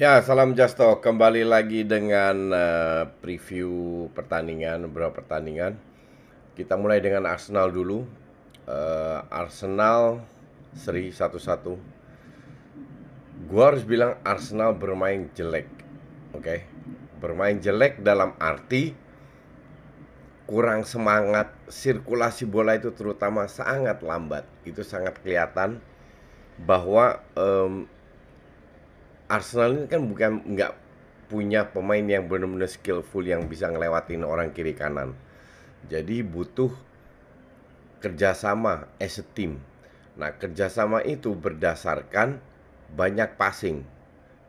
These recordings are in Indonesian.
Ya, salam Justo. Kembali lagi dengan uh, preview pertandingan, beberapa pertandingan. Kita mulai dengan Arsenal dulu. Uh, Arsenal seri 1-1. Gua harus bilang Arsenal bermain jelek. Oke. Okay? Bermain jelek dalam arti kurang semangat, sirkulasi bola itu terutama sangat lambat. Itu sangat kelihatan bahwa um, Arsenal ini kan bukan nggak punya pemain yang benar-benar skillful yang bisa ngelewatin orang kiri kanan. Jadi butuh kerjasama as a team. Nah kerjasama itu berdasarkan banyak passing,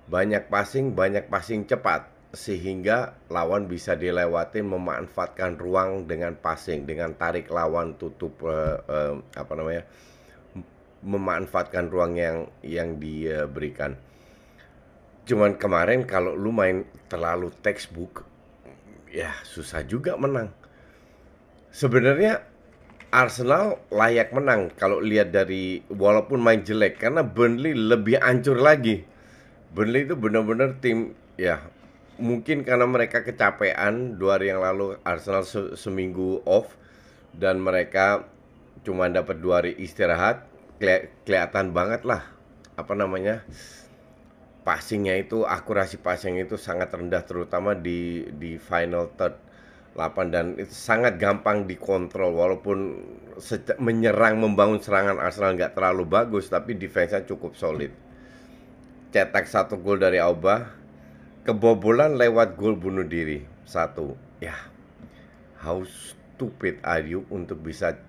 banyak passing, banyak passing cepat sehingga lawan bisa dilewatin memanfaatkan ruang dengan passing, dengan tarik lawan tutup uh, uh, apa namanya memanfaatkan ruang yang yang diberikan. Cuman kemarin kalau lu main terlalu textbook, ya susah juga menang. Sebenarnya Arsenal layak menang kalau lihat dari walaupun main jelek karena Burnley lebih ancur lagi. Burnley itu benar-benar tim ya mungkin karena mereka kecapean dua hari yang lalu Arsenal se seminggu off dan mereka cuma dapat dua hari istirahat Keli kelihatan banget lah apa namanya passingnya itu akurasi passing itu sangat rendah terutama di di final third 8 dan itu sangat gampang dikontrol walaupun menyerang membangun serangan Arsenal nggak terlalu bagus tapi defense-nya cukup solid. Cetak satu gol dari Auba kebobolan lewat gol bunuh diri satu. Ya how stupid are you untuk bisa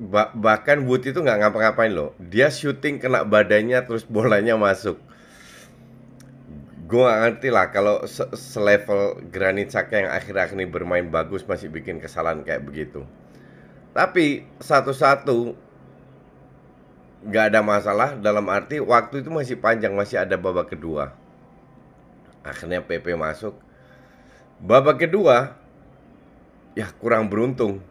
bah bahkan Wood itu nggak ngapa-ngapain loh. Dia syuting kena badannya terus bolanya masuk. Gue gak ngerti lah kalau se selevel Granit Xhaka yang akhir-akhir ini bermain bagus masih bikin kesalahan kayak begitu. Tapi satu-satu nggak ada masalah dalam arti waktu itu masih panjang masih ada babak kedua. Akhirnya PP masuk. Babak kedua ya kurang beruntung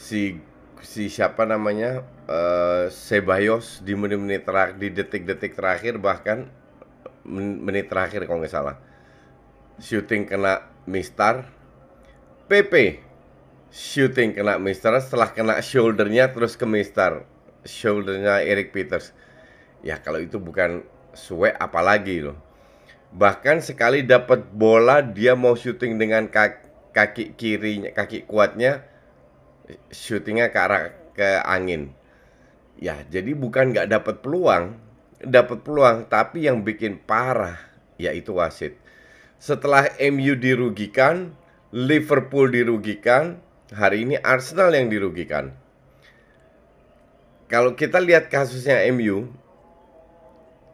si si siapa namanya uh, Sebayos di menit-menit terakhir di detik-detik terakhir bahkan menit terakhir kalau nggak salah. Shooting kena Mister PP shooting kena Mister setelah kena shouldernya terus ke Mister shouldernya Eric Peters. Ya kalau itu bukan suwe apalagi loh. Bahkan sekali dapat bola dia mau shooting dengan kaki, kaki kirinya kaki kuatnya syutingnya ke arah ke angin. Ya, jadi bukan nggak dapat peluang, dapat peluang, tapi yang bikin parah yaitu wasit. Setelah MU dirugikan, Liverpool dirugikan, hari ini Arsenal yang dirugikan. Kalau kita lihat kasusnya MU,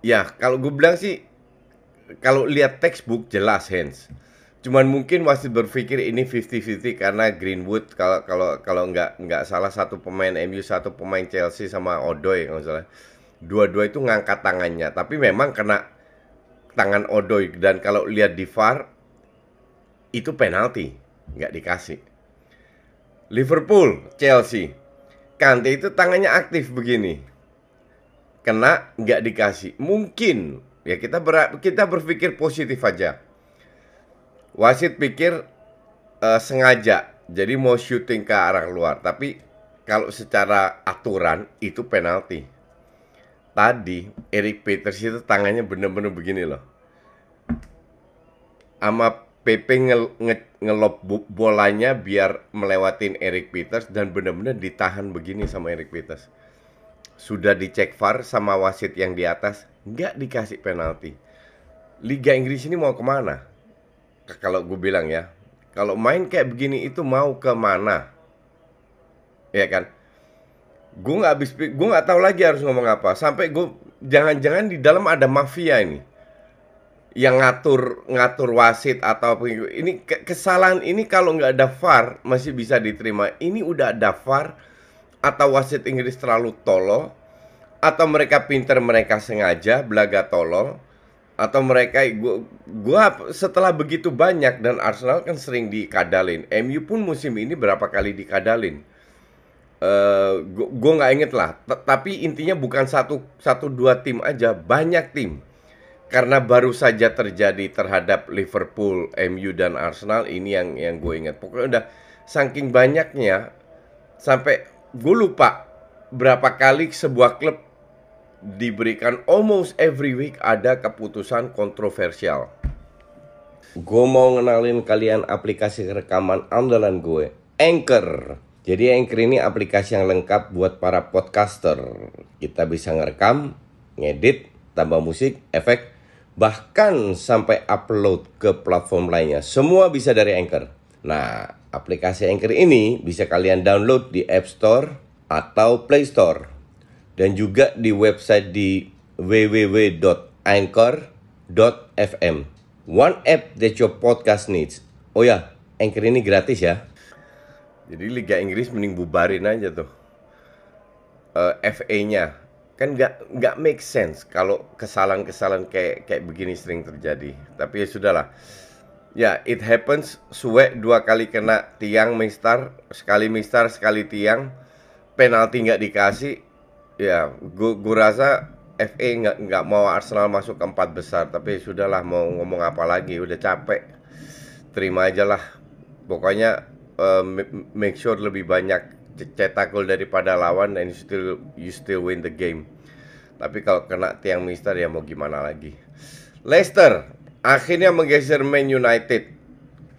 ya kalau gue bilang sih, kalau lihat textbook jelas hands Cuman mungkin masih berpikir ini 50-50 karena Greenwood kalau kalau kalau nggak nggak salah satu pemain MU satu pemain Chelsea sama Odoi kalau salah. Dua-dua itu ngangkat tangannya, tapi memang kena tangan Odoi dan kalau lihat di VAR itu penalti, nggak dikasih. Liverpool, Chelsea. Kante itu tangannya aktif begini. Kena nggak dikasih. Mungkin ya kita ber, kita berpikir positif aja wasit pikir uh, sengaja jadi mau syuting ke arah luar tapi kalau secara aturan itu penalti tadi Eric Peters itu tangannya bener-bener begini loh sama Pepe nge, nge, ngelop bolanya biar melewatin Eric Peters dan benar-benar ditahan begini sama Eric Peters. Sudah dicek VAR sama wasit yang di atas, nggak dikasih penalti. Liga Inggris ini mau ke mana? Kalau gue bilang ya, kalau main kayak begini itu mau ke mana? Ya kan? Gue nggak habis, gue nggak tahu lagi harus ngomong apa. Sampai gue jangan-jangan di dalam ada mafia ini yang ngatur ngatur wasit atau ini kesalahan ini kalau nggak ada VAR masih bisa diterima. Ini udah ada VAR atau wasit Inggris terlalu tolol atau mereka pinter mereka sengaja belaga tolol atau mereka gua, gua setelah begitu banyak dan Arsenal kan sering dikadalin. MU pun musim ini berapa kali dikadalin. Uh, gue nggak inget lah, tapi intinya bukan satu satu dua tim aja, banyak tim karena baru saja terjadi terhadap Liverpool, MU dan Arsenal ini yang yang gue ingat. Pokoknya udah saking banyaknya sampai gue lupa berapa kali sebuah klub diberikan almost every week ada keputusan kontroversial. Gue mau ngenalin kalian aplikasi rekaman andalan gue, Anchor. Jadi Anchor ini aplikasi yang lengkap buat para podcaster. Kita bisa ngerekam, ngedit, tambah musik, efek, bahkan sampai upload ke platform lainnya. Semua bisa dari Anchor. Nah, aplikasi Anchor ini bisa kalian download di App Store atau Play Store. Dan juga di website di www.anchor.fm. One app that your podcast needs. Oh ya, Anchor ini gratis ya. Jadi Liga Inggris mending bubarin aja tuh. Uh, eh, FA-nya kan nggak nggak make sense kalau kesalahan-kesalahan kayak kayak begini sering terjadi. Tapi ya sudahlah. Ya, it happens. Suwe dua kali kena tiang Mister, sekali Mister, sekali tiang. Penalti nggak dikasih. Ya, gua, gua rasa FA nggak nggak mau Arsenal masuk ke empat besar. Tapi sudahlah mau ngomong apa lagi, udah capek. Terima aja lah. Pokoknya uh, make sure lebih banyak cetak gol daripada lawan dan you still you still win the game. Tapi kalau kena tiang Mister ya mau gimana lagi. Leicester akhirnya menggeser Man United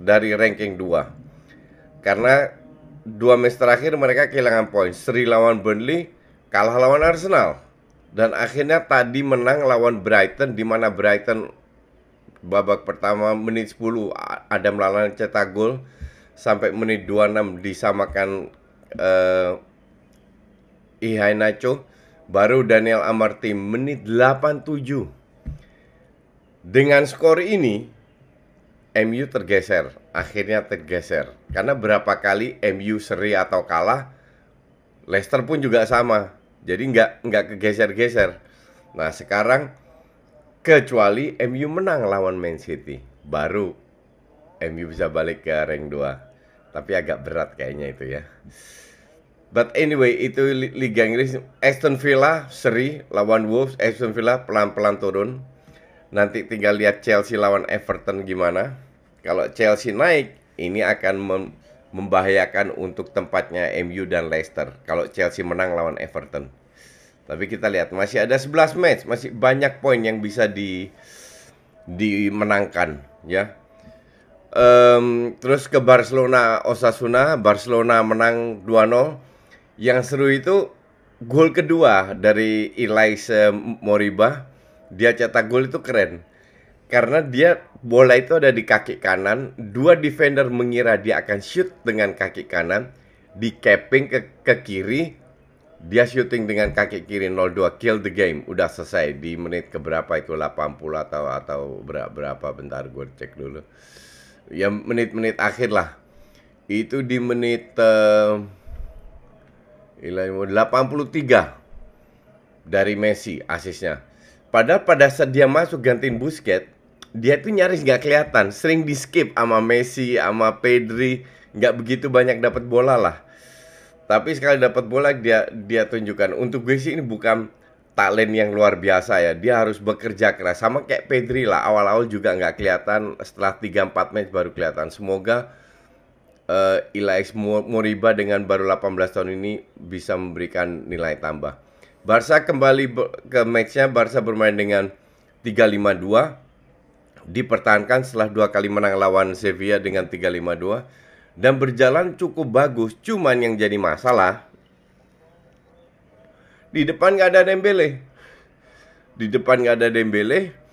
dari ranking 2. Karena dua match terakhir mereka kehilangan poin. Seri lawan Burnley, kalah lawan Arsenal. Dan akhirnya tadi menang lawan Brighton di mana Brighton babak pertama menit 10 Adam Lallana cetak gol sampai menit 26 disamakan uh, Ihai Nacho baru Daniel Amarty menit 87 dengan skor ini MU tergeser. Akhirnya tergeser. Karena berapa kali MU seri atau kalah Leicester pun juga sama jadi nggak nggak kegeser-geser nah sekarang kecuali MU menang lawan Man City baru MU bisa balik ke rank 2 tapi agak berat kayaknya itu ya But anyway, itu Liga Inggris. Aston Villa seri lawan Wolves. Aston Villa pelan-pelan turun. Nanti tinggal lihat Chelsea lawan Everton gimana. Kalau Chelsea naik, ini akan membahayakan untuk tempatnya MU dan Leicester. Kalau Chelsea menang lawan Everton. Tapi kita lihat masih ada 11 match, masih banyak poin yang bisa di dimenangkan ya. Um, terus ke Barcelona Osasuna, Barcelona menang 2-0 yang seru itu gol kedua dari Elise Moriba. Dia cetak gol itu keren. Karena dia bola itu ada di kaki kanan, dua defender mengira dia akan shoot dengan kaki kanan, di capping ke, ke kiri, dia shooting dengan kaki kiri 02 kill the game. Udah selesai di menit ke berapa itu 80 atau atau berapa bentar gue cek dulu. Ya menit-menit akhir lah. Itu di menit uh, 83 dari Messi asisnya. Padahal pada saat dia masuk gantiin Busquets, dia tuh nyaris nggak kelihatan, sering di skip sama Messi, sama Pedri, nggak begitu banyak dapat bola lah. Tapi sekali dapat bola dia dia tunjukkan untuk gue sih ini bukan talent yang luar biasa ya. Dia harus bekerja keras sama kayak Pedri lah. Awal-awal juga nggak kelihatan, setelah 3-4 match baru kelihatan. Semoga uh, Ilaix Moriba dengan baru 18 tahun ini bisa memberikan nilai tambah. Barca kembali ke matchnya, Barca bermain dengan 3-5-2. Dipertahankan setelah dua kali menang lawan Sevilla dengan 3-5-2 dan berjalan cukup bagus. Cuman yang jadi masalah di depan nggak ada Dembele. Di depan nggak ada Dembele.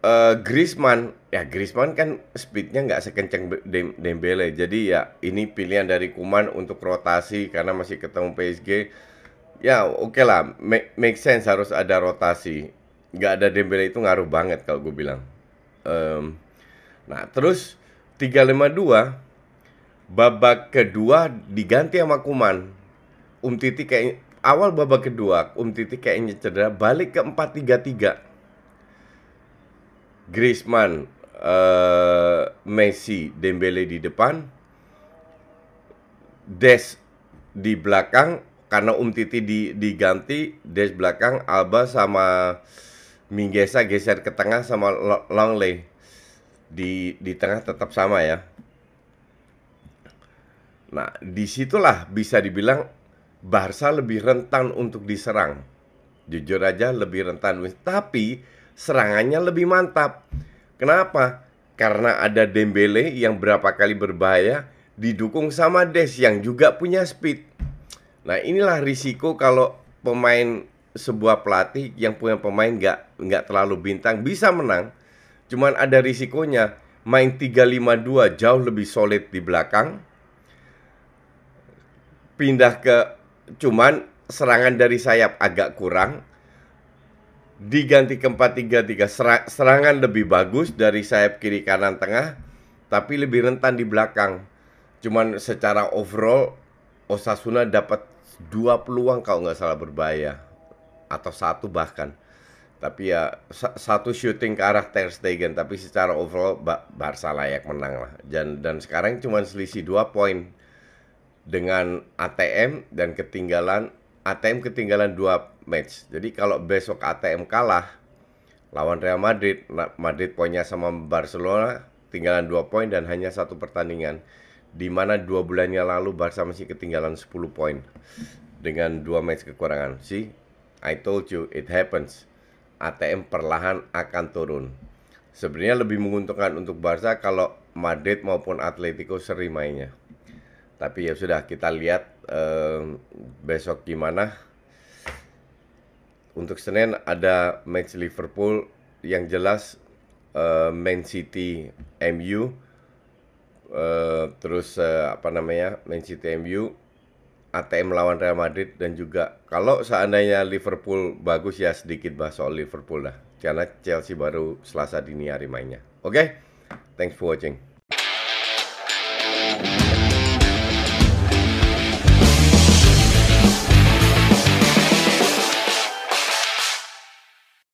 Uh, Griezmann, ya Griezmann kan speednya nggak sekencang Dembele. Jadi ya ini pilihan dari Kuman untuk rotasi karena masih ketemu PSG. Ya oke okay lah, make, make sense harus ada rotasi. Nggak ada Dembele itu ngaruh banget kalau gue bilang. Um, nah terus 352 babak kedua diganti sama Kuman. Um Titi kayak awal babak kedua Um Titi kayaknya cedera balik ke 4-3-3 Griezmann uh, Messi Dembele di depan Des di belakang karena Um Titi di, diganti Des belakang Alba sama Minggesa geser ke tengah sama Longley di di tengah tetap sama ya. Nah, di situlah bisa dibilang Barca lebih rentan untuk diserang. Jujur aja lebih rentan, tapi serangannya lebih mantap. Kenapa? Karena ada Dembele yang berapa kali berbahaya didukung sama Des yang juga punya speed. Nah inilah risiko kalau pemain sebuah pelatih yang punya pemain nggak nggak terlalu bintang bisa menang. Cuman ada risikonya main 3-5-2 jauh lebih solid di belakang. Pindah ke Cuman serangan dari sayap agak kurang. Diganti ke 4-3-3 serangan lebih bagus dari sayap kiri kanan tengah tapi lebih rentan di belakang. Cuman secara overall Osasuna dapat dua peluang kalau nggak salah berbahaya atau satu bahkan. Tapi ya satu shooting ke arah Ter Stegen tapi secara overall Barca layak menang lah. Dan dan sekarang cuma selisih dua poin dengan ATM dan ketinggalan ATM ketinggalan dua match. Jadi kalau besok ATM kalah lawan Real Madrid, Madrid poinnya sama Barcelona tinggalan dua poin dan hanya satu pertandingan. Di mana dua bulannya lalu Barca masih ketinggalan 10 poin dengan dua match kekurangan. See, I told you it happens. ATM perlahan akan turun. Sebenarnya lebih menguntungkan untuk Barca kalau Madrid maupun Atletico seri mainnya. Tapi ya sudah kita lihat uh, besok gimana. Untuk Senin ada match Liverpool yang jelas uh, Man City MU eh, terus uh, apa namanya Man City MU ATM melawan Real Madrid dan juga kalau seandainya Liverpool bagus ya sedikit bahas soal Liverpool lah karena Chelsea baru Selasa dini hari mainnya. Oke, okay? thanks for watching.